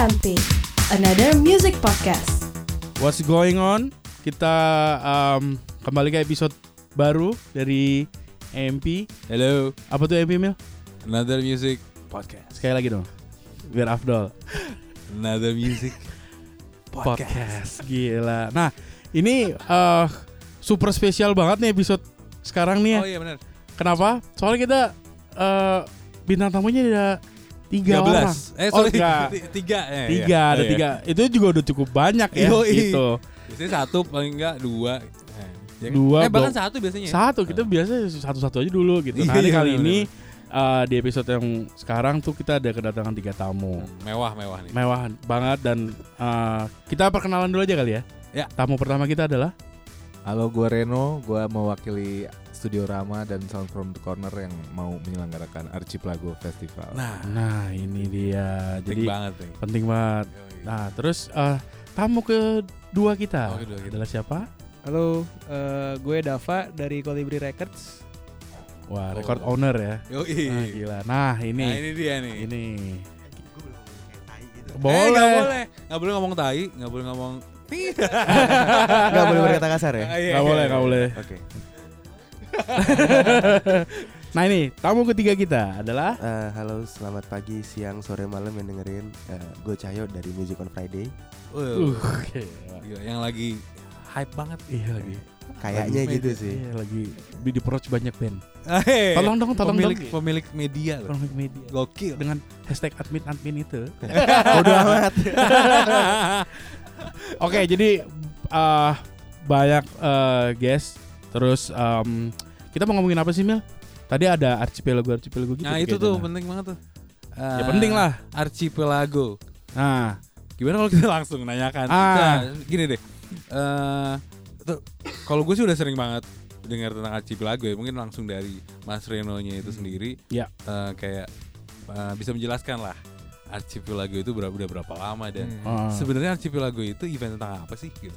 AMP, another music podcast. What's going on? Kita um, kembali ke episode baru dari MP. Hello, Apa tuh MP Mil? another music podcast. Sekali lagi dong. Biar Afdol. Another music Podcast. Gila. Nah, ini uh, super spesial banget nih episode sekarang nih ya. Oh iya benar. Kenapa? Soalnya kita uh, bintang tamunya ada tiga orang. Eh Oh, sorry, enggak. Ti- tiga ya. Tiga, iya. ada Oh, iya. tiga. Itu juga udah cukup banyak ya. Yoi. Gitu. Biasanya satu paling enggak dua. Eh, ya kan? Dua, Eh bahkan satu biasanya. Satu, kita biasa satu-satu aja dulu gitu. Nah, Iya, kali ini uh, di episode yang sekarang tuh kita ada kedatangan tiga tamu. Hmm, mewah mewah nih. Mewah banget dan uh, kita perkenalan dulu aja kali ya. Ya. Tamu pertama kita adalah Halo, gue Reno. Gue mewakili Studio Rama dan Sound from the Corner yang mau menyelenggarakan Archipelago Festival. Nah, Nah, ini dia. penting Jadi banget nih. penting banget. Nah, terus uh, tamu kedua kita Oh, kedua kita. adalah siapa? Halo, eh, gue Dava dari Colibri Records. Wah, Oh. record owner ya. Yoi. Nah, gila. Nah, ini Nah, ini dia nih. ini. Eh, Boleh. nggak boleh. Nggak boleh ngomong tai, nggak boleh ngomong Gak boleh berkata kasar ya? Ah, iya, iya, boleh, nggak boleh. Oke. Nah, ini tamu ketiga kita adalah Eh, halo, selamat pagi, siang, sore, malam yang dengerin. Eh, gue Cahyo dari Music on Friday. Uh, uh, gila, yang lagi hype banget. iya lagi. Kayaknya Lagi gitu media. sih. Iya, lagi di approach banyak band. Hey, Tolong dong, tolong pemilik, dong. Pemilik media loh. Pemilik media. Gokil. Dengan hashtag admin admin itu. Bodoh amat. Oke, jadi uh, banyak uh, guest. Terus um, kita mau ngomongin apa sih Mil? Tadi ada archipelago archipelago gitu. Nah itu tuh Nah. penting banget tuh. Ya Eh, penting lah. Archipelago. Nah, Gimana kalau kita langsung nanyakan? Ah. Nah, gini deh. Eh, tuh, kalau gue sih udah sering banget dengar tentang archipelago ya. Mungkin langsung dari Mas Reno-nya itu sendiri. Ya. Eh, kayak eh, bisa menjelaskan lah archipelago itu berapa udah berapa lama dan uh, sebenarnya archipelago itu event tentang apa sih gitu?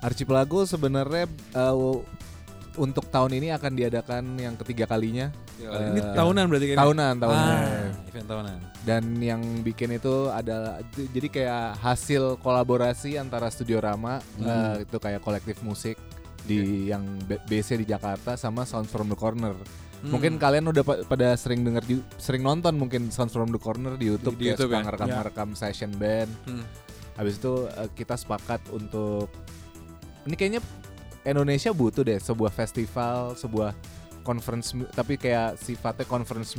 Archipelago sebenarnya eh, w- untuk tahun ini akan diadakan yang ketiga kalinya. ini Eh, tahunan berarti kan? Tahunan, tahunan. Ah, event tahunan. Dan yang bikin itu adalah jadi kayak hasil kolaborasi antara Studio Rama Hmm. eh, itu kayak kolektif musik di yang B- BC di Jakarta sama Sound from the Corner. Hmm. Mungkin kalian udah pa- pada sering denger ju- sering nonton mungkin Sound from the Corner di YouTube Di kayak YouTube suka ya? ngerekam-ngerekam session band. Hmm. Habis itu kita sepakat untuk ini kayaknya Indonesia butuh deh sebuah festival, sebuah conference tapi kayak sifatnya conference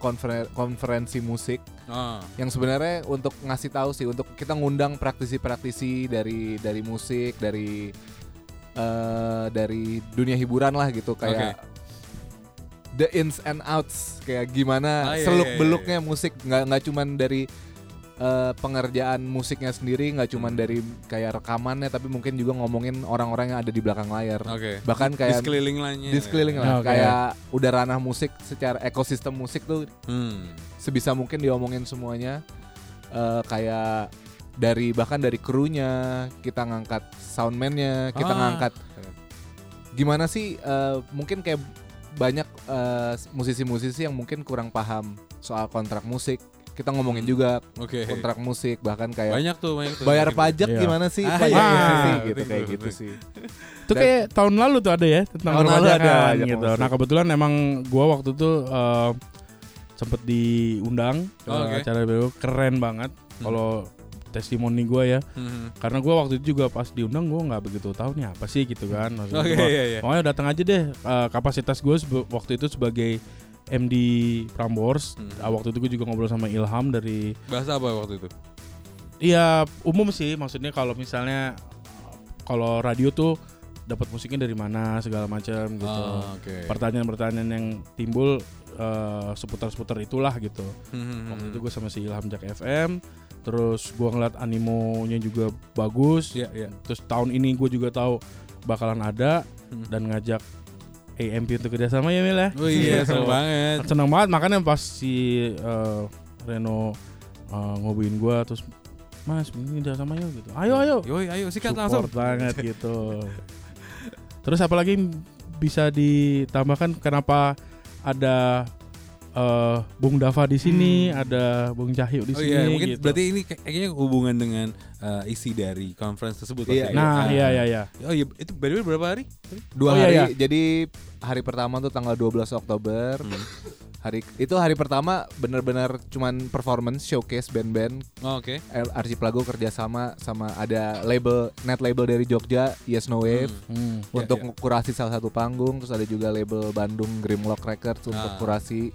konfer- konferensi musik. Ah. yang sebenarnya untuk ngasih tahu sih untuk kita ngundang praktisi-praktisi dari dari musik, dari eh dari dunia hiburan lah gitu. Kayak the ins and outs kayak gimana Ah, iya, seluk iya, iya, beluknya musik. Nggak nggak cuman dari eh, pengerjaan musiknya sendiri nggak cuman Hmm. dari kayak rekamannya tapi mungkin juga ngomongin orang-orang yang ada di belakang layar Oke. bahkan Di kayak sekeliling lainnya. di sekeliling lah Oke. kayak udah ranah musik secara ekosistem musik tuh Hmm. sebisa mungkin diomongin semuanya Eh, kayak dari bahkan dari krunya kita ngangkat soundman-nya kita Ah. ngangkat gimana sih eh, mungkin kayak banyak musisi-musisi yang mungkin kurang paham soal kontrak musik kita ngomongin juga Oke. kontrak musik bahkan kayak Banyak tuh, banyak tuh. bayar Mungkin. pajak Iya. gimana sih Ah, bayar iya, iya, gitu penting, kayak gitu sih itu kayak tahun lalu tuh ada ya tentang Tahun lalu ada pajak gitu. Nah kebetulan emang gua waktu itu uh, sempet diundang Oh, oke. acara itu keren banget. Hmm. Kalau testimoni gua ya, Hmm. karena gua waktu itu juga pas diundang gua nggak begitu tahu nih apa sih gitu kan. Oke, gua, iya, iya. Pokoknya datang aja deh. Uh, kapasitas gue waktu itu sebagai MD Prambors. Hmm. Uh, waktu itu gue juga ngobrol sama Ilham dari Bahasa apa waktu itu? Iya umum sih maksudnya kalau misalnya kalau radio tuh dapat musiknya dari mana segala macam gitu. Ah, Oke. Pertanyaan-pertanyaan yang timbul eh, seputar-seputar itulah gitu. Hmm, Waktu itu gue sama si Ilham Jak FM, terus gue ngeliat animonya juga bagus. Iya, iya. Terus tahun ini gue juga tahu bakalan ada Hmm. dan ngajak AMP untuk kerjasama ya Mil ya. Oh iya, seneng banget. Seneng banget makanya pas si eh, Reno eh, ngobrolin gue terus Mas ini udah sama yuk gitu. Ayo ayo. Yoi, ayo sikat Support langsung. banget gitu. Terus apalagi bisa ditambahkan kenapa ada eh, Bung Dava di sini, ada Bung Cahyo di Oh sini. iya, mungkin gitu. berarti ini kayak- kayaknya hubungan dengan eh, isi dari conference tersebut. Iya, pasti. Nah, Ah. iya iya iya. Oh iya, itu by the way berapa hari? Dua Oh, iya, hari. iya. Jadi hari pertama tuh tanggal 12 Oktober. Hmm. Hari itu hari pertama bener-bener cuman performance showcase band-band Oh, Oke. El- Archipelago kerjasama sama ada label net label dari Jogja Yes No Wave Hmm. Iya, untuk iya. kurasi salah satu panggung terus ada juga label Bandung Grimlock Records untuk Ah. kurasi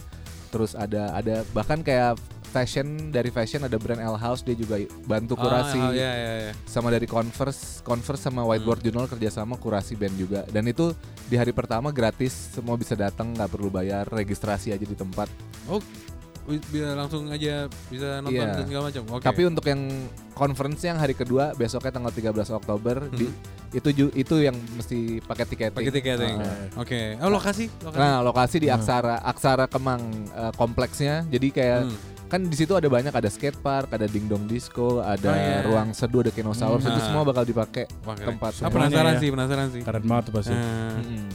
terus ada ada bahkan kayak fashion dari fashion ada brand L House dia juga bantu kurasi Oh, iya iya iya. sama dari Converse Converse sama Whiteboard Hmm. Journal kerjasama kurasi band juga dan itu di hari pertama gratis semua bisa datang nggak perlu bayar registrasi aja di tempat Wi- Bisa langsung aja bisa nonton dan segala macam. Oke. tapi untuk yang conference yang hari kedua besoknya tanggal 13 Oktober di Hmm. itu ju- itu yang mesti pakai tiketing pakai tiketing. Ah. Oke. Oh, lokasi? lokasi. Nah, lokasi di Hmm. Aksara, Aksara Kemang eh, kompleksnya. Jadi kayak Hmm. kan di situ ada banyak ada skate park, ada dingdong disco, ada Oh, iya. ruang seduh, ada kinosaurus Hmm. itu semua bakal dipakai tempat. Ah, penasaran ya. sih, penasaran sih. Keren banget pasti. Ah. Mm-mm.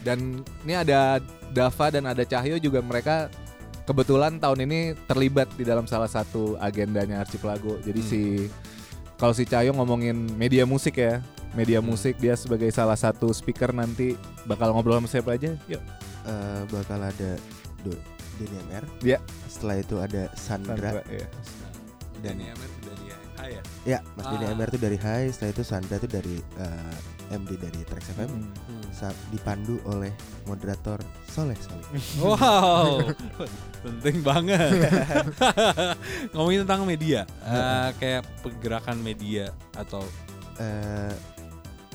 Dan ini ada Dava dan ada Cahyo juga mereka kebetulan tahun ini terlibat di dalam salah satu agendanya Archipelago. Jadi Hmm. si kalau si Cahyo ngomongin media musik ya, media Hmm. musik dia sebagai salah satu speaker nanti bakal ngobrol sama siapa aja? Yuk. Eh, bakal ada Do Denny MR. Ya. Setelah itu ada Sandra. Sandra, ya. Dan ya, Mer, dari Hai ya. Ya, Mas Denny Ah. MR tuh dari High. Setelah itu Sandra tuh dari eh, MD dari Trax FM. Hmm. Hmm. Sa- dipandu oleh moderator Soleh Soleh. Wow, penting banget. Ngomongin tentang media, eh, kayak pergerakan media atau Eh,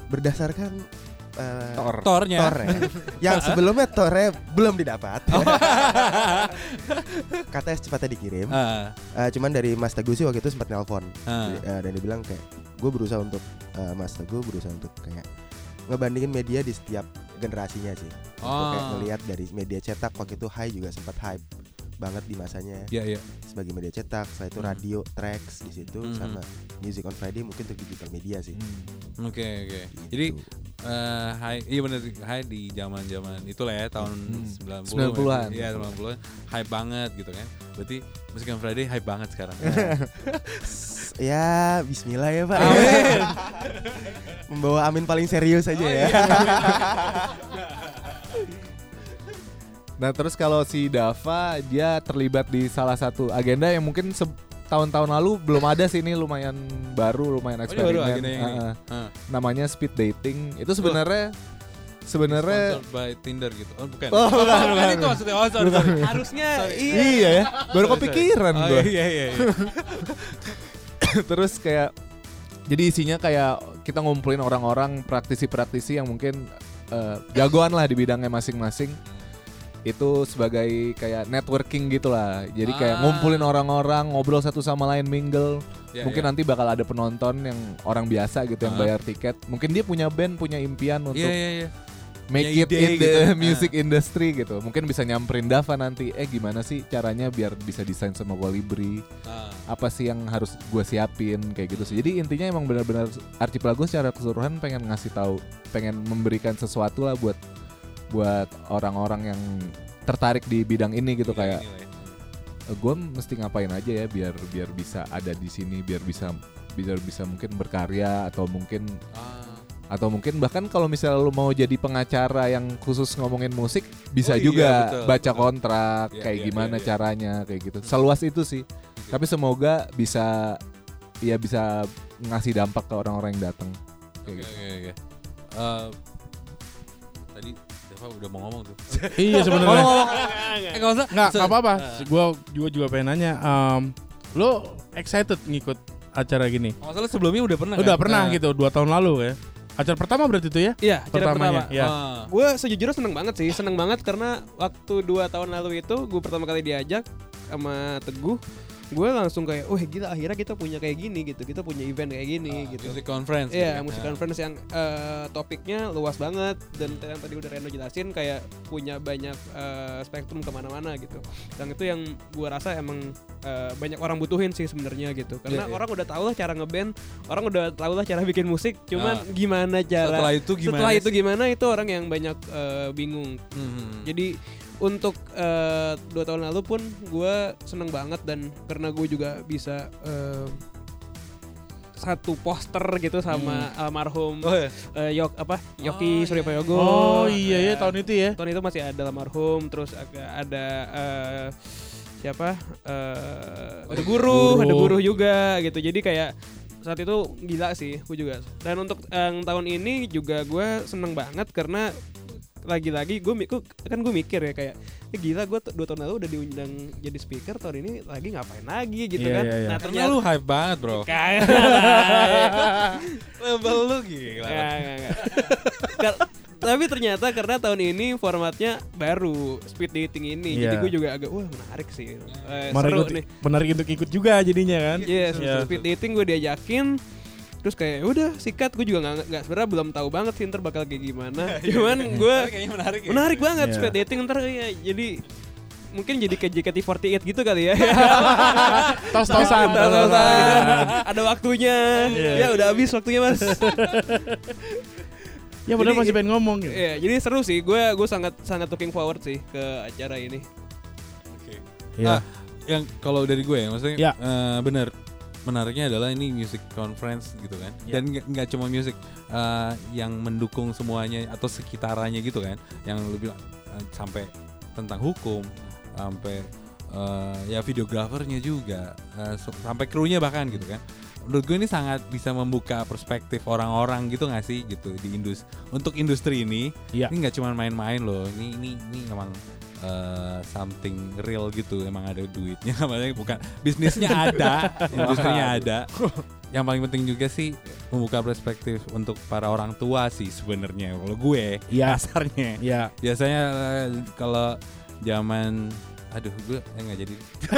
berdasarkan eh, Tor. tornya. Tornya. yang sebelumnya Tornya belum didapat. Katanya secepatnya dikirim. Ah, Eh, cuman dari Mas Teguh sih waktu itu sempat nelpon. Jadi, eh, dan dia bilang kayak gue berusaha untuk eh, Mas Teguh berusaha untuk kayak ngebandingin media di setiap generasinya sih. Untuk kayak Oh. ngelihat dari media cetak waktu itu High juga sempat hype banget di masanya Iya, iya. sebagai media cetak. Setelah itu Hmm. radio, tracks di situ Hmm. sama Music on Friday mungkin untuk digital media sih. Oke, oke. Gitu. Jadi eh Hai, iya bener Hai di zaman-zaman itulah ya tahun Hmm. 90 90-an. Iya, 90-an. Hype banget gitu kan. Berarti Music on Friday hype banget sekarang. ya Bismillah ya Pak. Amin. Membawa Amin paling serius aja Oh, ya. iya. Nah terus kalau si Dava dia terlibat di salah satu agenda yang mungkin tahun-tahun lalu belum ada sih ini lumayan baru lumayan Oh, ini eksperimen. baru yang ini. Ah, ah. Ah. namanya speed dating. Itu sebenarnya sebenarnya by Tinder gitu. Oh, bukan. Oh, bukan, Kan bukan. itu maksudnya. Oh, sorry, sorry. Harusnya Sorry. iya. iya ya baru Sorry, kepikiran sorry. gua. Oh, iya, iya, iya. terus kayak jadi isinya kayak kita ngumpulin orang-orang praktisi-praktisi yang mungkin eh, jagoan lah di bidangnya masing-masing itu sebagai kayak networking gitulah jadi kayak Ah. ngumpulin orang-orang ngobrol satu sama lain mingle Iya, mungkin iya. nanti bakal ada penonton yang orang biasa gitu yang Ah. bayar tiket mungkin dia punya band punya impian untuk Iya, iya, iya. Make it ide in the gitu. music industry gitu mungkin bisa nyamperin Dava nanti eh gimana sih caranya biar bisa desain sama Colibri Ah. apa sih yang harus gue siapin kayak gitu sih. Jadi intinya emang benar-benar Archipelago secara keseluruhan pengen ngasih tahu, pengen memberikan sesuatu lah buat buat orang-orang yang tertarik di bidang ini gitu kayak inilah ya. gue mesti ngapain aja ya biar biar bisa ada di sini biar bisa biar bisa mungkin berkarya atau mungkin Ah. Atau mungkin bahkan kalau misalnya lu mau jadi pengacara yang khusus ngomongin musik bisa Oh iya, juga betul, baca betul. kontrak Iya, kayak iya, gimana iya, iya. caranya kayak gitu seluas itu sih tapi semoga bisa ya bisa ngasih dampak ke orang-orang yang datang kayak Oke, gitu. oke, oke. Eh, Tadi Deva udah mau ngomong tuh. iya sebenarnya. Eh, nggak usah. Nggak, apa-apa. Eh, Gua juga juga pengen nanya. Um, lo excited ngikut acara gini? Masalah sebelumnya udah pernah Udah kan? pernah Nah. gitu dua tahun lalu ya. Acara pertama berarti itu ya? Iya, acara pertama. Ya. Ah. Gue sejujurnya seneng banget sih, seneng banget karena waktu dua tahun lalu itu gue pertama kali diajak sama Teguh, gue langsung kayak, wah gila akhirnya kita punya kayak gini gitu, kita punya event kayak gini Ah, gitu. Music conference. Iya, gitu kan? musik conference yang eh, topiknya luas banget dan yang tadi udah Reno jelasin kayak punya banyak eh, spektrum ke mana-mana gitu. Yang itu yang gua rasa emang eh, banyak orang butuhin sih sebenarnya gitu. Karena Iya, iya. orang udah tahu lah cara ngeband, orang udah tahu lah cara bikin musik, cuman Ah. gimana cara Setelah itu gimana? setelah itu gimana itu orang yang banyak eh, bingung. Hmm. Jadi untuk eh, dua tahun lalu pun gue seneng banget dan karena gue juga bisa eh, satu poster gitu sama almarhum Oh ya. eh, Yok apa Yoki Oh, Surya iya. Prayogo. Oh iya ya tahun itu ya. tahun itu masih ada almarhum terus agak ada eh, siapa eh ada guru, Guru. ada guru juga gitu jadi kayak saat itu gila sih gue juga dan untuk yang tahun ini juga gue seneng banget karena lagi-lagi gue kan gue mikir ya kayak ya gila gue dua tahun lalu udah diundang jadi speaker tahun ini lagi ngapain lagi gitu Iya, kan iya, iya. nah ternyata lu hype banget bro. kayak Level lu gila. Nggak, nggak. Kar- tapi ternyata karena tahun ini formatnya baru speed dating ini, jadi Iya. gue juga agak wah menarik sih, Eh, Menarik seru untuk, nih. menarik untuk ikut juga jadinya kan. Yes, Iya. speed dating gue diajakin, terus kayak "Ya udah sikat gue juga nggak nggak sebenarnya belum tahu banget sih ntar bakal kayak gimana, cuman gue Kayaknya menarik ya. menarik banget Iya. speed dating ntar ya jadi mungkin jadi ke JKT48 gitu kali ya. Tos-tosan. Tos-tosan. Ada waktunya. Iya. Ya udah habis waktunya, Mas. Ya benar masih pengen ngomong gitu. Iya, jadi seru sih. Gue gue sangat sangat looking forward sih ke acara ini. Oke. Iya. Ah, yang kalau dari gue ya, maksudnya Ya. eh, bener menariknya adalah ini music conference gitu kan, Ya. dan nggak cuma music eh, yang mendukung semuanya atau sekitarannya gitu kan, yang bilang eh, sampai tentang hukum, sampai eh, ya videografernya juga, so- sampai krunya bahkan gitu kan. Menurut gue ini sangat bisa membuka perspektif orang-orang gitu gak sih gitu di industri untuk industri ini Iya. ini nggak cuma main-main loh ini ini ini emang eh, something real gitu emang ada duitnya maksudnya bukan bisnisnya ada industrinya ada yang paling penting juga sih membuka perspektif untuk para orang tua sih sebenarnya kalau gue Iya. kasarnya Iya. biasanya eh, kalau zaman aduh gue eh, nggak jadi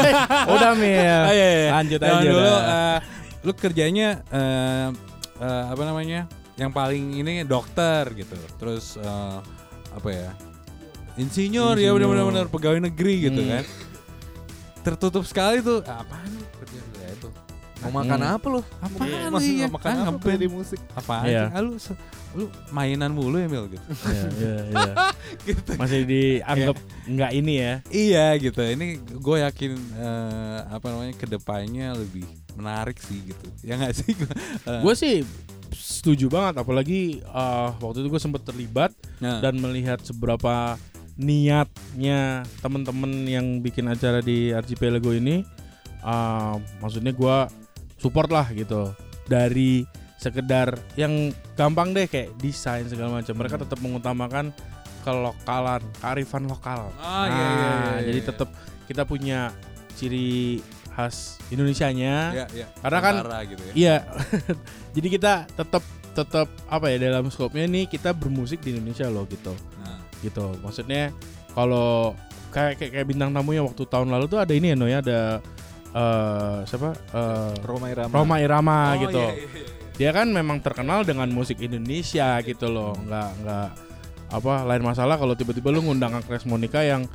Udah Mil. Ah, iya, iya. Lanjut Zaman aja dulu dah. Lu kerjanya eh, eh, apa namanya yang paling ini dokter gitu terus eh, apa ya insinyur, ya Insinyur. benar-benar benar pegawai negeri gitu Hmm. kan tertutup sekali tuh apaan Mau makan Hmm. apa lu? apaan Maksud iya makan Ah, apa dari musik? apaan Iya. sih? Ah, lu lu mainan mulu ya Mil gitu Iya, iya, iya. gitu Masih dianggap nggak ini ya. Iya gitu. Ini gue yakin eh, apa namanya ke depannya lebih menarik sih gitu. Ya nggak sih? Eh, Gue sih setuju banget apalagi uh, waktu itu gue sempat terlibat nah, dan melihat seberapa niatnya temen-temen yang bikin acara di Archipelago ini uh, maksudnya gua support lah gitu dari sekedar yang gampang deh kayak desain segala macam mereka tetap mengutamakan kelokalan kearifan lokal Oh, iya, iya, iya, Nah, iya, jadi iya. tetap kita punya ciri khas Indonesianya ya, ya. karena kan- Nusantara gitu ya. Iya. Jadi kita tetap tetap apa ya dalam skopnya nih kita bermusik di Indonesia loh gitu. Nah, Gitu. Maksudnya kalau kayak kayak, kayak bintang tamunya waktu tahun lalu tuh ada ini ya no ya ada eh siapa? Eh, Roma Irama. Roma Irama oh, gitu. iya, iya, iya. Dia kan memang terkenal dengan musik Indonesia gitu loh. Nggak nggak apa lain masalah kalau tiba-tiba lu ngundang Agnes Monica yang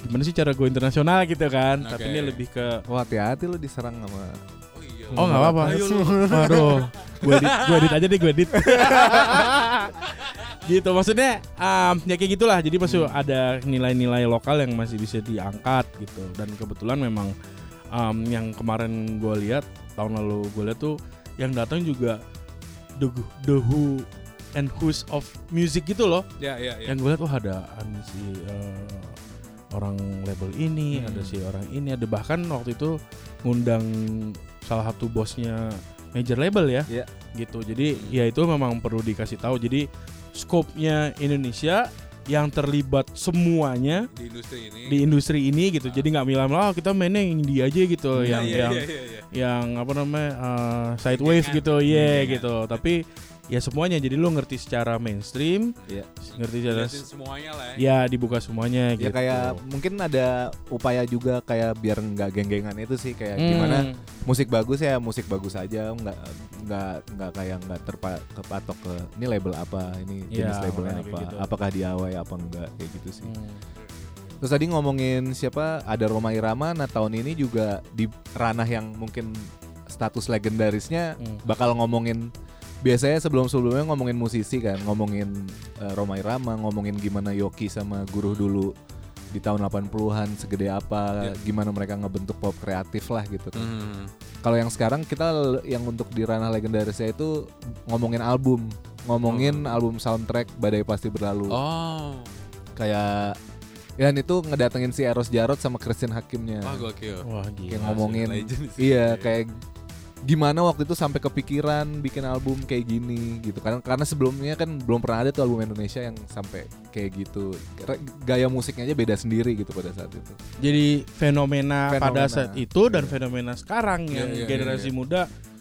gimana sih cara go internasional gitu kan. Tapi Oke. ini lebih ke Wah hati-hati lu diserang sama Oh iya. Oh nggak apa-apa. Waduh, gue edit, gue edit aja deh gue edit. gitu maksudnya um, ya kayak gitulah. Jadi masih ada nilai-nilai lokal yang masih bisa diangkat gitu. Dan kebetulan memang um, yang kemarin gue lihat tahun lalu gue lihat tuh yang datang juga the the who and who's of music gitu loh. Ya, ya, ya. Yang gue lihat wah ada si uh, orang label ini, Hmm. ada si orang ini, ada bahkan waktu itu ngundang salah satu bosnya major label ya. Iya. Gitu. Jadi ya itu memang perlu dikasih tahu. Jadi skopnya Indonesia yang terlibat semuanya Di industri ini. di industri ini gitu. Jadi nggak bilang oh kita mainnya yang indie aja gitu, Iya, yang iya, yang iya, iya, iya. yang apa namanya uh, Gengan. gitu, iya Gengan. gitu. Tapi ya semuanya. Jadi lu ngerti secara mainstream, Iya. ngerti secara semuanya lah ya. ya dibuka semuanya Ya gitu. kayak mungkin ada upaya juga kayak biar nggak geng-gengan itu sih kayak Hmm. gimana musik bagus ya musik bagus aja nggak nggak nggak kayak nggak terpa kepatok ke ini label apa ini Iya, jenis labelnya makanya kayak apa gitu. apakah diawai apa enggak kayak gitu sih Hmm. terus tadi ngomongin siapa ada Roma Irama nah tahun ini juga di ranah yang mungkin status legendarisnya Hmm. bakal ngomongin biasanya sebelum-sebelumnya ngomongin musisi kan ngomongin eh, Roma Irama ngomongin gimana Yoki sama Guru dulu di tahun 80-an segede apa, Iya. gimana mereka ngebentuk pop kreatif lah gitu kan. Hmm. Kalau yang sekarang kita yang untuk di ranah legendarisnya itu ngomongin album, ngomongin album soundtrack Badai Pasti Berlalu. Oh. Kayak dan itu ngedatengin si Eros Jarot sama Christian Hakimnya. Wah, gokil. Wah gila. Kayak ngomongin Legend sih. iya kayak gimana waktu itu sampai kepikiran bikin album kayak gini gitu karena karena sebelumnya kan belum pernah ada tuh album Indonesia yang sampai kayak gitu gaya musiknya aja beda sendiri gitu pada saat itu Jadi fenomena, Fenomena. pada saat itu dan fenomena sekarang Iya, yang iya, generasi iya. muda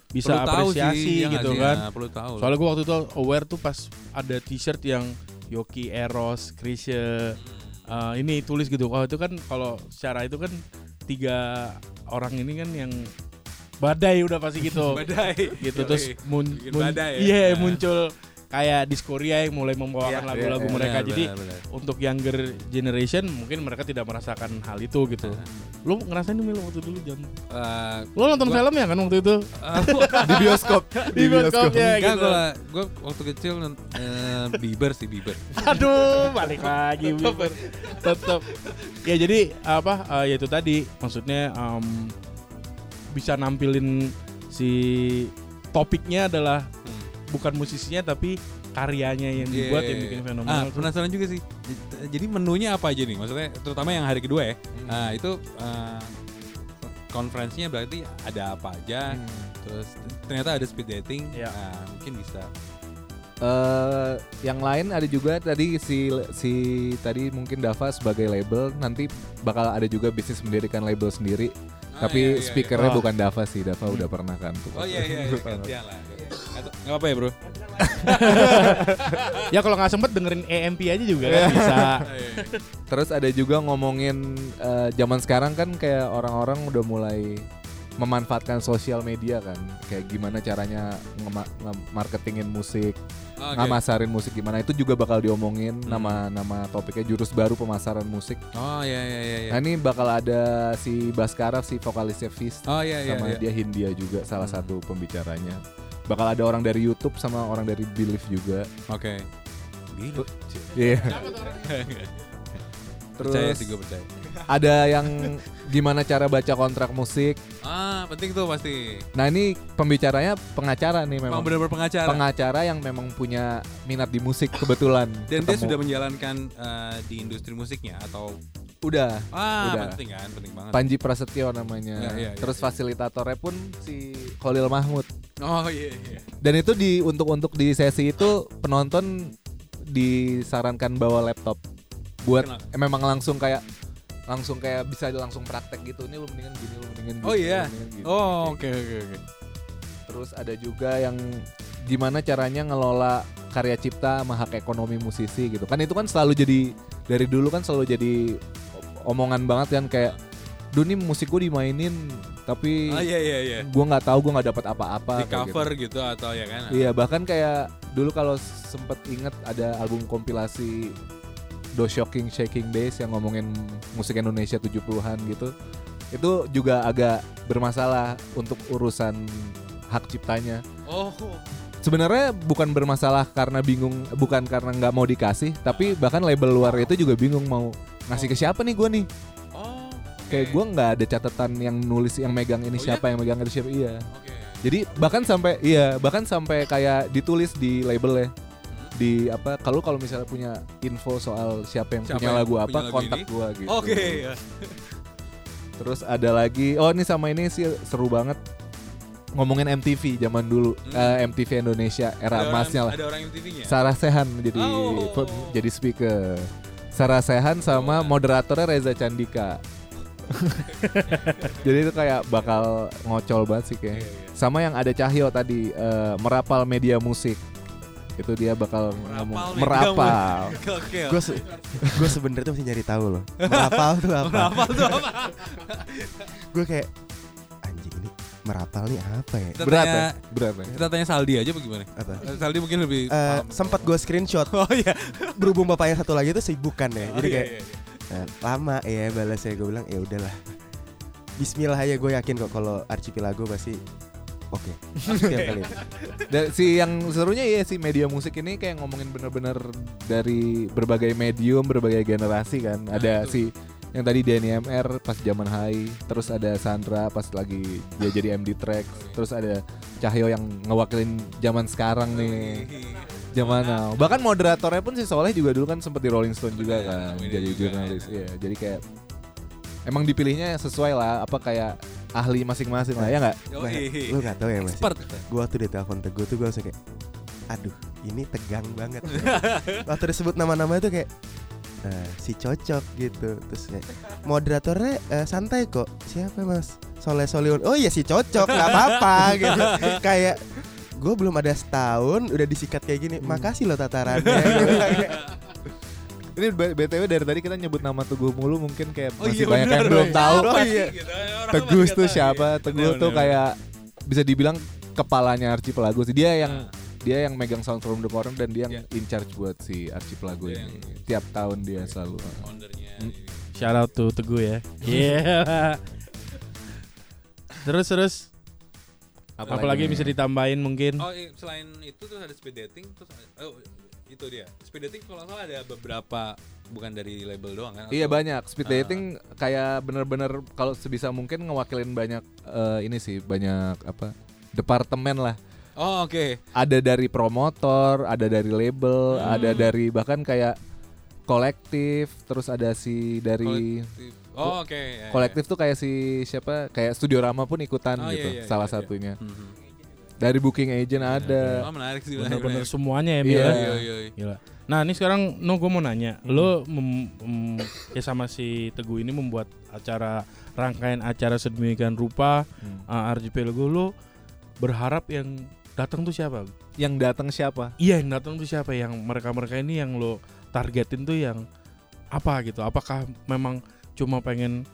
bisa Perlu sih, apresiasi ya nggak gitu sih? kan. Ya, perlu tahu. Soalnya gue waktu itu aware tuh pas ada t-shirt yang Yoki Eros, Krisye eh, ini tulis gitu. Kalau itu kan kalau secara itu kan tiga orang ini kan yang badai udah pasti gitu. badai gitu terus mun, mun- badai ya? iya Nah. muncul kayak Diskoria yang mulai membawakan Iya, lagu-lagu iya, mereka. Benar, Jadi benar. untuk younger generation mungkin mereka tidak merasakan hal itu gitu. Lu ngerasain nih Mil waktu dulu jam. Eh, Lu nonton Gua- film ya kan waktu itu? di bioskop Di bioskop ya gitu. gua waktu kecil eh, Bieber sih Bieber. Aduh, balik lagi Bieber. Tetap. Ya jadi apa eh, ya itu tadi maksudnya em, bisa nampilin si topiknya adalah Hmm. bukan musisinya tapi karyanya yang dibuat yang bikin Ah, fenomenal. tuh. penasaran juga sih. Jadi menunya apa aja nih? Maksudnya terutama yang hari kedua ya. Hmm. Nah, itu eh, konferensinya berarti ada apa aja. Terus ternyata ada speed dating. Iya. Nah, mungkin bisa. Eh, yang lain ada juga tadi si si tadi mungkin Dava sebagai label nanti bakal ada juga bisnis mendirikan label sendiri Ah, tapi iya, iya, speakernya iya. bukan Dava sih Dava udah pernah kan tuh Oh iya iya, iya gantian lah. Atau- Nggak apa ya bro? ya kalau nggak sempet dengerin EMP aja juga kan bisa. Terus ada juga ngomongin eh, zaman sekarang kan kayak orang-orang udah mulai memanfaatkan sosial media kan, kayak gimana caranya ngema- nge-marketingin musik, Oke. ngamasarin musik gimana itu juga bakal diomongin Hmm. nama nama topiknya jurus baru pemasaran musik. Oh iya iya iya. iya. Nah ini bakal ada si Baskara si vokalisnya Fist Oh iya iya. sama iya. dia Hindia juga salah Hmm. satu pembicaranya. Bakal ada orang dari YouTube sama orang dari Belief juga. Oke. Gila. Iya. Percaya Terus sih gue percaya. Ada yang gimana cara baca kontrak musik. Ah penting tuh pasti. Nah ini pembicaranya pengacara nih Memang memang. benar-benar pengacara. Pengacara yang memang punya minat di musik kebetulan. Dan dia Ketemu. sudah menjalankan eh, di industri musiknya atau udah. ah Udah. penting kan penting banget. Panji Prasetyo namanya. Iya, iya, Terus iya. fasilitatornya pun si Khalil Mahmud. Oh iya iya. Dan itu di untuk untuk di sesi itu penonton disarankan bawa laptop buat Kenapa? eh, memang langsung kayak langsung kayak bisa langsung praktek gitu. Ini lu mendingan gini, lu mendingan gitu. Oh, iya? gini. Oh Kayak oke oke oke. Terus ada juga yang gimana caranya ngelola karya cipta sama hak ekonomi musisi gitu. Kan itu kan selalu jadi dari dulu kan selalu jadi omongan banget kan kayak Duh nih musik gue dimainin tapi Ah iya iya iya. gue nggak tahu gue nggak dapat apa-apa Di kayak cover gitu. atau ya kan? Iya bahkan kayak dulu kalau sempet inget ada album kompilasi Do Shocking Shaking Days yang ngomongin musik Indonesia 70-an gitu. Itu juga agak bermasalah untuk urusan hak ciptanya. Oh. Sebenarnya bukan bermasalah karena bingung, bukan karena nggak mau dikasih, tapi bahkan label luar itu juga bingung mau ngasih ke siapa nih gue nih. Oh. Kayak gue nggak ada catatan yang nulis yang megang ini Oh, siapa yang megang itu siapa. Iya. Oke. Jadi bahkan sampai iya, bahkan sampai kayak ditulis di label ya. Di apa kalau kalau misalnya punya info soal siapa yang Siapa punya yang lagu punya apa, lagu kontak ini? gua gitu. Oke. ya. Terus ada lagi, oh ini sama ini sih seru banget ngomongin MTV zaman dulu, Hmm. Eh, MTV Indonesia era Ada emasnya orang- lah. Ada orang MTV-nya. Sarah Sehan jadi Oh. jadi speaker. Sarah Sehan sama moderatornya Reza Candika. jadi itu kayak bakal ngocol banget sih kayak. Iya, iya. Sama yang ada Cahyo tadi eh, merapal media musik. Itu dia bakal ngomong media merapal. Gue se gue sebenarnya tuh masih nyari tahu loh. Merapal tuh apa? Merapal tuh apa? gue kayak anjing ini merapal nih apa ya? Kita Berat tanya, ya? Berat ya? kita tanya Saldi aja bagaimana? Apa? Eh, Saldi mungkin lebih paham. sempat gue screenshot Oh iya. berhubung bapaknya satu lagi tuh sibuk kan ya. Oh, Jadi iya, kayak iya, iya. eh, lama ya balasnya gue bilang ya udahlah. Bismillah aja gue yakin kok kalau Archipelago pasti oke kali Dan si yang serunya ya si media musik ini kayak ngomongin bener-bener dari berbagai medium, berbagai generasi kan. Ada itu. si yang tadi Denny MR pas zaman high, terus ada Sandra pas lagi dia jadi MD track, terus ada Cahyo yang ngewakilin zaman sekarang nih. Zaman now. Bahkan moderatornya pun si Soleh juga dulu kan sempat di Rolling Stone juga kan, Iya, jadi juga. jurnalis. Iya, jadi kayak emang dipilihnya sesuai lah apa kayak ahli masing-masing lah ya nggak? Lu gak tau ya mas. Expert. gue waktu ditelepon teguh tuh gue langsung kayak aduh ini tegang banget. Waktu disebut nama-nama itu kayak eh, si cocok gitu. Terus kayak moderatornya eh, santai kok. Siapa mas? Soleh Soliun. Oh iya si cocok nggak apa-apa gitu. Kayak gue belum ada setahun udah disikat kayak gini. Makasih loh tatarannya gitu. Ini BTW dari tadi kita nyebut nama Teguh mulu mungkin kayak Oh masih iya, banyak bener, yang belum tahu. Oh iya. Teguh tuh siapa? Teguh Bener, tuh bener. kayak bisa dibilang kepalanya Archipelago sih. Dia yang Nah. dia yang megang sound from the corner dan dia yang Iya. in charge buat si Archipelago Dia ini. yang- Tiap tahun dia selalu. Foundernya. Hmm. Shout out to Teguh ya. Iya. terus terus apalagi yang bisa ditambahin mungkin? Oh, selain itu terus ada speed dating terus ada- oh itu dia. Speed dating kalau salah ada beberapa bukan dari label doang kan? Iya banyak speed Ah. dating kayak bener-bener kalau sebisa mungkin ngewakilin banyak eh, ini sih banyak apa departemen lah Oh, oke. ada dari promotor, ada dari label, Hmm. ada dari bahkan kayak kolektif, terus ada si dari Kolektif. Oh, oke. ya, ya. kolektif tuh kayak si siapa kayak Studio Rama pun ikutan Oh, gitu, iya, iya, salah iya, iya. satunya. Mhm. Dari booking agent ada. Oh, menarik sih. Bener-bener semuanya ya, Iya. Mila. Iya, iya, iya. Gila. Nah, ini sekarang no gue mau nanya, lo mem- mem- ya sama si Teguh ini membuat acara rangkaian acara sedemikian rupa Hmm. uh, Archipelago lo berharap yang datang tuh siapa? Yang datang siapa? Iya, yang datang tuh siapa? Yang mereka-mereka ini yang lo targetin tuh yang apa gitu? Apakah memang cuma pengen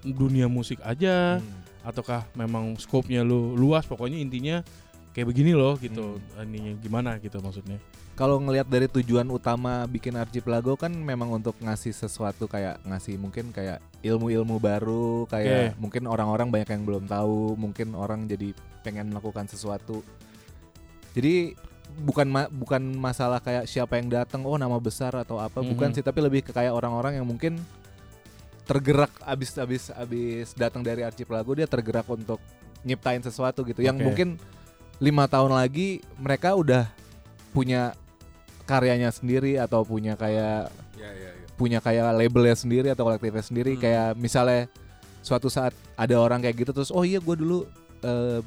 dunia musik aja Hmm. ataukah memang skopnya lu luas pokoknya intinya kayak begini loh gitu ininya gimana gitu maksudnya Kalau ngelihat dari tujuan utama bikin Archipelago kan memang untuk ngasih sesuatu kayak ngasih mungkin kayak ilmu-ilmu baru, kayak mungkin orang-orang banyak yang belum tahu, mungkin orang jadi pengen melakukan sesuatu. Jadi bukan ma- bukan masalah kayak siapa yang datang, oh nama besar atau apa, bukan Mhm. sih, tapi lebih ke kayak orang-orang yang mungkin tergerak abis abis abis datang dari Archipelago dia tergerak untuk nyiptain sesuatu gitu, yang Oke. mungkin lima tahun lagi mereka udah punya karyanya sendiri atau punya kayak Iya, iya, iya. punya kayak labelnya sendiri atau kolektifnya sendiri Hmm. kayak misalnya suatu saat ada orang kayak gitu terus oh iya gue dulu eh,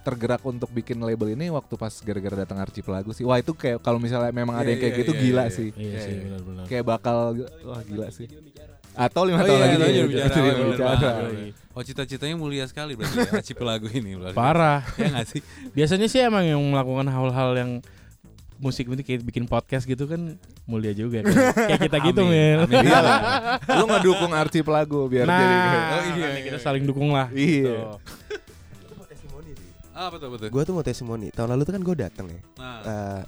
tergerak untuk bikin label ini waktu pas gara-gara datang Archipelago sih wah itu kayak kalau misalnya memang ada Iya, yang kayak iya, gitu iya, gila iya. sih iya Iya, sih iya. benar-benar kayak bakal wah gila sih atau lima Oh tahun iya, lagi itu jadi jadi bicara, jadi bicara. banget. Oh cita-citanya mulia sekali berarti ya, Archipelago ini berarti. parah Ya nggak sih? biasanya sih emang yang melakukan hal-hal yang musik ini kayak bikin podcast gitu kan mulia juga kan kayak kita gitu Amin, Mil amin. Iya lah. lu ngedukung Archipelago biar nah jadi Oh, iya, iya, kita iya. saling dukung lah Iya. Sih Ah betul betul. gue tuh mau testimoni tahun lalu tuh kan gue dateng ya Nah, Eh,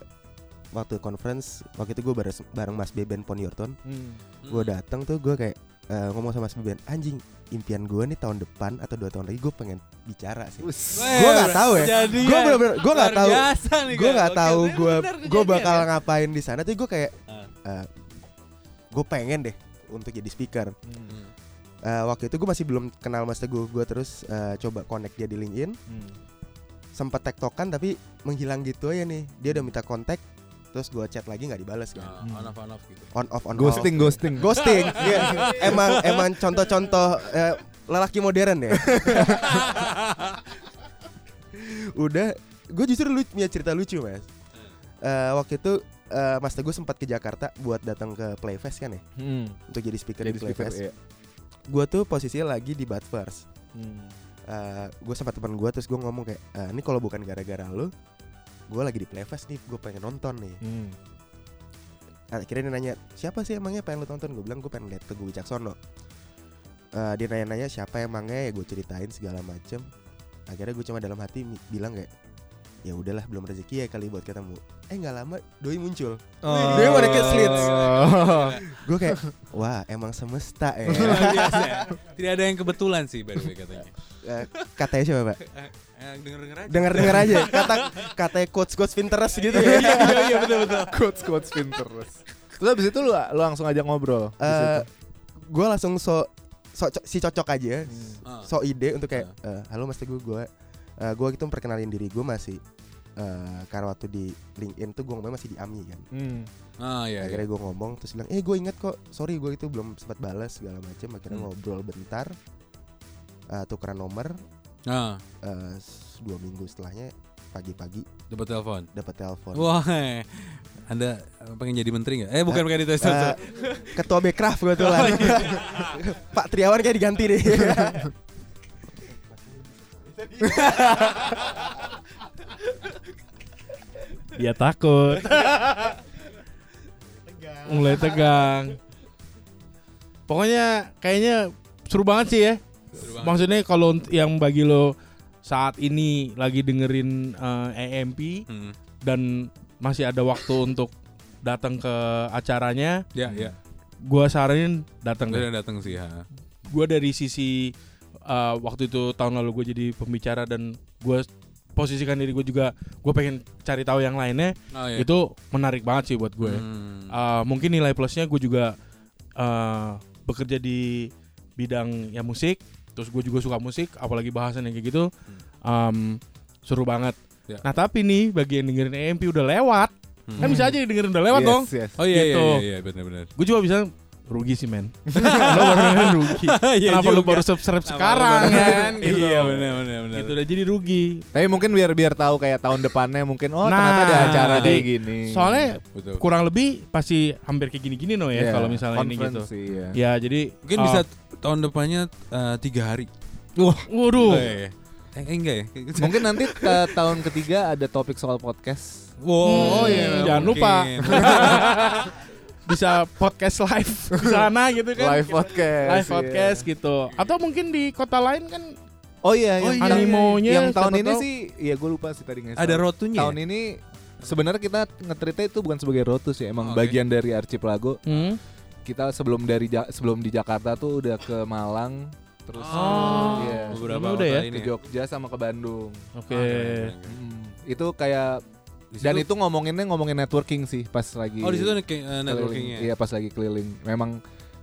waktu conference waktu itu gue bareng, bareng Mas Beben Poniorton Hmm. gue datang tuh gue kayak eh, ngomong sama Mas Beben anjing impian gue nih tahun depan atau dua tahun lagi gue pengen bicara sih. Gue nggak tahu ya. gue bener-bener gue nggak tahu. gue nggak tahu gue gue bakal ya. ngapain di sana. Tuh gue kayak Ah. gue pengen deh untuk jadi speaker. Hmm. Eh, waktu itu gue masih belum kenal Mas Teguh gue terus eh, coba connect dia di LinkedIn. Hmm. sempat tektokan tapi menghilang gitu aja nih. Dia udah minta kontak terus gue chat lagi nggak dibales kan Nah, on off on off gitu. on off on ghosting off. ghosting ghosting Iya. emang emang contoh-contoh eh, lelaki modern ya udah gue justru lu punya cerita lucu mas Eh, waktu itu eh, Mas Teguh sempat ke Jakarta buat datang ke Playfest kan ya Hmm. untuk jadi speaker jadi di Playfest iya. gue tuh posisinya lagi di Badfirst Hmm. gue sama teman gue terus gue ngomong kayak "Eh, ini kalau bukan gara-gara lu gue lagi di Playfest nih gue pengen nonton nih. Hmm. akhirnya dia nanya siapa sih emangnya pengen lu tonton? Gue bilang gue pengen lihat Teguh Wicaksono Eh, dia nanya-nanya siapa emangnya? Ya gue ceritain segala macem. Akhirnya gue cuma dalam hati bilang kayak ya udahlah belum rezeki ya kali buat ketemu eh nggak lama doi muncul Oh. Wanna get slits. gue kayak wah emang semesta ya Luar biasa ya. Tidak ada yang kebetulan sih by the way katanya. Eh, katanya siapa pak? Eh, denger-denger aja. Dengar dengar aja. Kata katanya coach coach Pinterest gitu ya. Iya iya betul betul. quotes quotes Pinterest. Terus abis itu lu, lu langsung aja ngobrol. Eh, gue langsung so, so si cocok aja, Ah. so ide untuk kayak, eh, halo mas teguh gue, eh, gue gitu memperkenalin diri gue masih eh karena waktu di LinkedIn tuh gue ngomong masih di AMI kan. Hmm. Ah iya. iya. akhirnya gue ngomong terus bilang, eh gue inget kok, sorry gue itu belum sempat balas segala macam. Akhirnya Hmm. ngobrol bentar, eh, tukeran nomor, Ah, eh, s- dua minggu setelahnya pagi-pagi dapat telepon. dapat telepon. Wah, Anda pengen jadi menteri nggak? Eh bukan bukan itu. sorry. ketua Bekraf kebetulan. Pak Triawan kayak diganti deh. Dia takut. Mulai tegang. Pokoknya kayaknya seru banget sih ya. Banget. Maksudnya kalau yang bagi lo saat ini lagi dengerin EMP Hmm. dan masih ada waktu untuk datang ke acaranya, Ya ya. gua saranin datang. Udah datang sih ha. Gua dari sisi eh, waktu itu tahun lalu gue jadi pembicara dan gue posisikan diri gue juga gue pengen cari tahu yang lainnya Oh iya. itu menarik banget sih buat gue. Hmm. Uh, mungkin nilai plusnya gue juga uh, bekerja di bidang ya musik, terus gue juga suka musik, apalagi bahasan yang kayak gitu, um, seru banget. Ya. Nah tapi nih bagi yang dengerin EMP udah lewat, Hmm. kan bisa aja dengerin udah lewat Yes, dong. yes. Oh iya gitu. iya iya, iya benar-benar. Gue cuma bisa rugi sih men. lo baru dengerin rugi. Iya Kenapa lu juga. baru subscribe sekarang baru- kan? Gitu. Iya benar benar benar. Gitu udah jadi rugi. Tapi mungkin biar biar tahu kayak tahun depannya mungkin oh Nah, ternyata ada acara jadi kayak gini. Soalnya Betul. kurang lebih pasti hampir kayak gini-gini no ya Iya, kalau misalnya ini gitu. sih, ya. Ya jadi Mungkin uh, bisa tahun depannya eh, tiga hari. Waduh. Oh, iya, iya. Eh, eh, enggak ya? Mungkin nanti ta- tahun ketiga ada topik soal podcast. Wow, Hmm, iya, jangan lupa. bisa podcast live di sana gitu kan. Live podcast. Live iya. podcast gitu. Atau mungkin di kota lain kan Oh iya, Oh yang iya, animonya yang tahun ini tahu. sih, ya gue lupa sih tadi ngasih Ada rotunya. Tahun ini sebenarnya kita ngetrita itu bukan sebagai rotus ya, emang Oke. bagian dari Archipelago. hmm, Kita sebelum dari Ja- sebelum di Jakarta tuh udah ke Malang, terus Oh, iya, beberapa Sebelumnya kota udah ya? ini. ke Jogja sama ke Bandung. oke. Ah, keren, keren. Hmm, itu kayak Di dan situ- itu ngomonginnya ngomongin networking sih pas lagi Oh di situ kayak, eh, keliling. networkingnya. Iya pas lagi keliling. Memang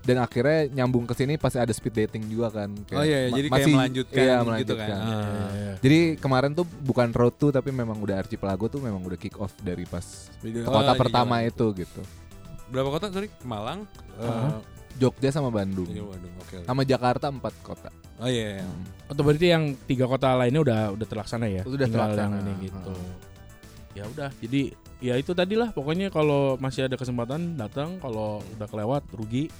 dan akhirnya nyambung ke sini pasti ada speed dating juga kan. Kayak Oh iya, iya, ma- jadi kayak masih- melanjutkan iya, gitu melanjutkan. kan. Iya, Ah. iya, iya. Jadi kemarin tuh bukan road to tapi memang udah Archipelago tuh memang udah kick off dari pas Video- kota oh, di pertama jalan. itu gitu. Berapa kota sorry? Malang. Ah. Jogja sama Bandung. iya, Bandung. Oke. oke. Sama Jakarta empat kota. Oh iya. iya. Atau berarti yang tiga kota lainnya udah udah terlaksana ya? Udah terlaksana. ini gitu. Ya udah, jadi ya itu tadi lah pokoknya kalau masih ada kesempatan datang kalau udah kelewat rugi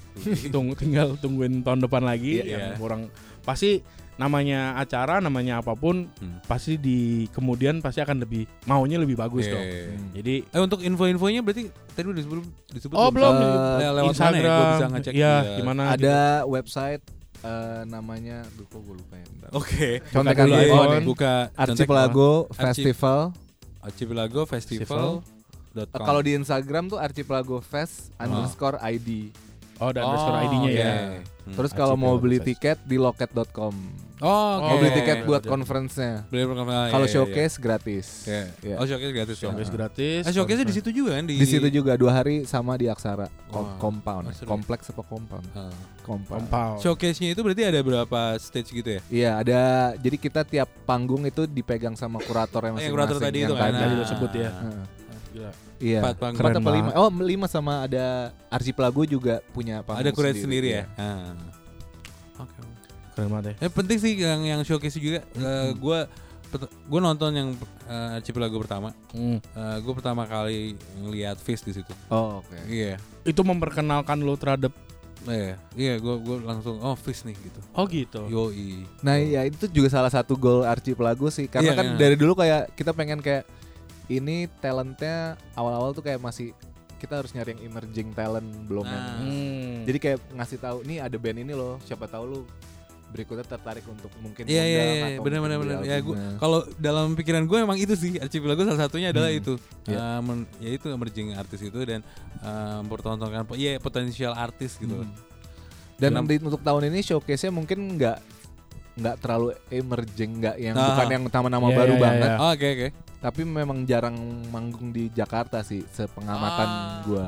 tunggu tinggal tungguin tahun depan lagi Iya. yang kurang pasti namanya acara namanya apa pun Hmm. pasti di kemudian pasti akan lebih maunya lebih bagus Iya, dong iya. jadi Eh untuk info-infonya berarti tadi udah disebut disebut oh belum Le- lewat mana ya? Instagram Gua bisa ngecek ya juga. gimana Ada website eh, namanya duh kok gue lupa ya. bentar. Oke. Contekan dulu Iya, iPhone. buka Archipelago Archip- Festival. Archipelago Festival. Eh, Kalau di Instagram tuh Archipelago Fest underscore ID. Oh dan underscore ID-nya ya Hmm. Terus kalau mau beli tiket di loket.com. Oh, Mau Oke. beli tiket buat Iya. conference-nya. Beli. Kalau showcase gratis. Iya. Iya. Oh, showcase gratis. showcase ya. gratis Eh, showcase di situ juga kan di Di situ juga dua hari sama di Aksara Wah. compound. Oh, ya. Kompleks apa compound? Ah. Compound. Kompal. Showcase-nya itu berarti ada berapa stage gitu ya? Iya, ada jadi kita tiap panggung itu dipegang sama kurator yang Oh, yang masing-masing. kurator tadi yang itu kan. tadi Ah. lo sebut ya. Heeh. Gila. Iya. Empat panggung. Empat Keren apa lima? Oh, lima sama ada Archipelago juga punya panggung Ada kuret sendiri, ya. Ah. Oke. keren banget ya Eh, penting sih yang yang showcase juga. Eh, gua gue nonton yang eh, Archipelago pertama. Hmm. gue pertama kali ngelihat Fish di situ. Oh, oke. Iya. itu memperkenalkan lo terhadap Iya, iya gue gue langsung oh Fish nih gitu. oh gitu Yoi. Nah, ya itu juga salah satu goal Archipelago sih karena Iya, kan iya. dari dulu kayak kita pengen kayak ini talentnya awal-awal tuh kayak masih kita harus nyari yang emerging talent belum yang Nah. Hmm. Jadi kayak ngasih tahu nih ada band ini loh, siapa tahu lu berikutnya tertarik untuk mungkin Iya iya ngundang iya atau benar benar benar. Ya gue kalau dalam pikiran gue emang itu sih Archipelago salah satunya adalah Hmm. itu. Iya. Eh, men- ya itu emerging artis itu dan eh, mempertontonkan po- ya potensial artis gitu. Hmm. Dan Kenapa? di- untuk tahun ini showcase-nya mungkin nggak nggak terlalu emerging, nggak yang Ah. bukan yang nama-nama Iya, baru iya, banget. iya. Oh, Oke oke. Tapi memang jarang manggung di Jakarta sih, sepengamatan Ah. gua.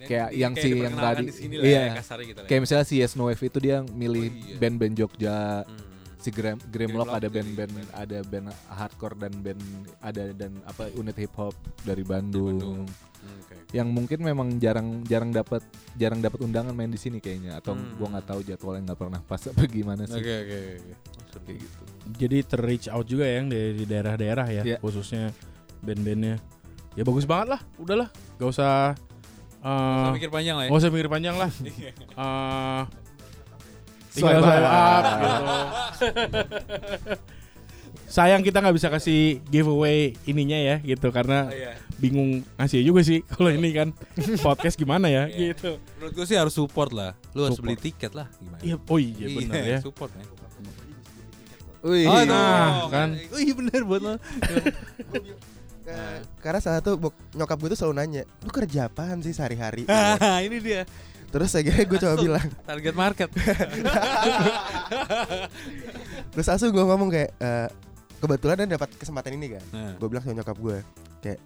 Ini Kayak kayak yang si yang diperkenalkan tadi. di sini lah Iya. ya, gitu ya. Kayak misalnya si Yes No Wave itu dia milih Oh, iya. band-band Jogja, Hmm. si Gram, Grimlock Grimlock ada band-band band. ada band hardcore dan band ada dan apa unit hip hop dari Bandung. Bandung. Oke. Yang mungkin memang jarang jarang dapat jarang dapat undangan main di sini kayaknya atau Hmm. gua nggak tahu jadwalnya nggak pernah pas apa gimana sih. Oke oke oke. Kayak gitu. Jadi ter-reach out juga ya yang dari daerah-daerah ya, Iya. khususnya band-bandnya. Ya bagus banget lah, udahlah, gak usah Nggak eh mikir panjang lah ya. gak usah mikir panjang lah. Swipe tinggal swipe up. up gitu. Sayang kita nggak bisa kasih giveaway ininya ya gitu karena Oh, iya. bingung ngasih juga sih kalau ini kan podcast gimana ya Iya. gitu. Menurut gue sih harus support lah. Lu harus Support. beli tiket lah gimana? Iya, oh iya benar ya. Support ya. Wih. Oh, nah, kan. Oh iya bener buat lo. Ke- karena salah satu bok- nyokap gue tuh selalu nanya, lu kerja apaan sih sehari-hari? ini dia Terus akhirnya gue coba bilang, target market. terus langsung gue ngomong kayak, "Eh, kebetulan dan dapat kesempatan ini kan. Nah. Gue bilang sama nyokap gue, kayak,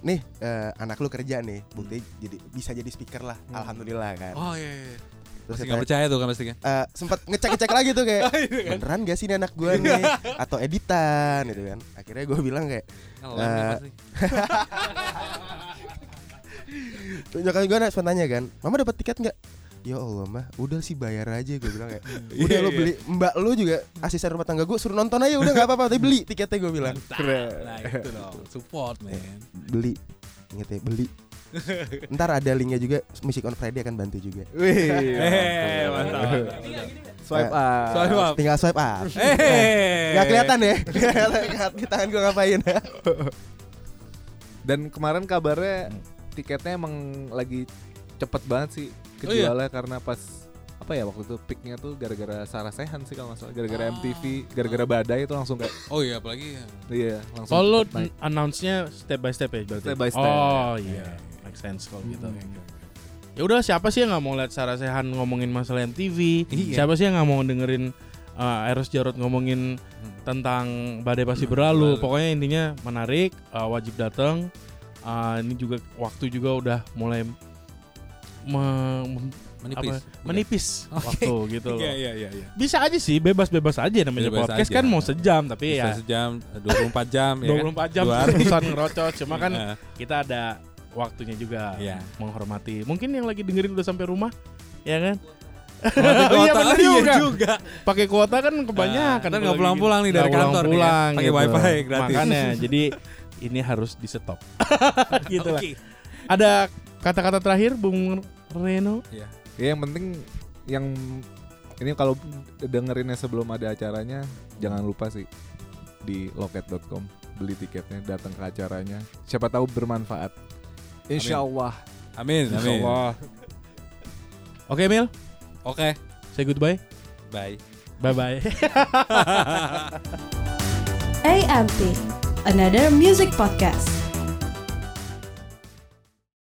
nih eh, anak lu kerja nih, bukti jadi bisa jadi speaker lah, alhamdulillah kan. Oh iya. iya. Terus Masih nggak percaya tuh kan pasti kan? eh, sempat ngecek-ngecek lagi tuh kayak beneran gak sih ini anak gue nih atau editan gitu kan akhirnya gue bilang kayak pasti. nyokap gue sempat tanya kan mama dapat tiket nggak ya Allah mah udah sih bayar aja gue bilang kayak Iya, udah lo iya. beli mbak lu juga asisten rumah tangga gue suruh nonton aja udah nggak apa-apa tapi beli tiketnya gue bilang Nah itu dong. Support man. beli inget ya beli ntar ada linknya juga Music on Friday akan bantu juga Wih. Eh mantap. Swipe Eh, up. Swipe up. tinggal swipe up Eh. nggak kelihatan ya di tangan gue ngapain Dan kemarin kabarnya tiketnya emang lagi cepet banget sih Oh iya? kejualnya karena pas apa ya waktu itu peaknya tuh gara-gara Sarah Sehan sih kalau nggak salah gara-gara Ah. MTV gara-gara badai itu langsung kayak Oh iya apalagi ya. iya langsung Oh lo announce-nya step by step ya berarti? Step by step. Oh iya, make sense kalau gitu. Ya udah siapa sih yang nggak mau lihat Sarah Sehan ngomongin masalah MTV? Iya. Siapa sih yang nggak mau dengerin uh, Eros Jarot ngomongin tentang badai pasti berlalu? Berlalu. Pokoknya intinya menarik, uh, wajib datang. Uh, ini juga waktu juga udah mulai me- Menipis. apa, menipis waktu gitu loh. Iya iya iya iya. Bisa aja sih, bebas-bebas aja namanya Bebas podcast aja. kan mau sejam tapi Bisa ya sejam, 24 jam ya kan? 24 jam Dua hari. terusan ngerocot. Cuma kan Iya. kita ada waktunya juga Iya. menghormati. Mungkin yang lagi dengerin udah sampai rumah, ya kan? Iya, kuota. Iya juga. juga. Pakai kuota kan kebanyakan. Nah, ntar kalau nggak pulang-pulang nih dari kantor nih kan, pulang-pulang pakai gitu. wifi gratis. Makanya jadi ini harus di stop. gitu lah. Oke. Ada kata-kata terakhir Bung Reno? ya yang penting yang ini kalau dengerinnya sebelum ada acaranya jangan lupa sih di loket.com beli tiketnya datang ke acaranya siapa tahu bermanfaat Insya Allah Amin, amin. Insyaallah. Oke Mil, Oke, say goodbye. bye. Bye bye. AMP, another music podcast.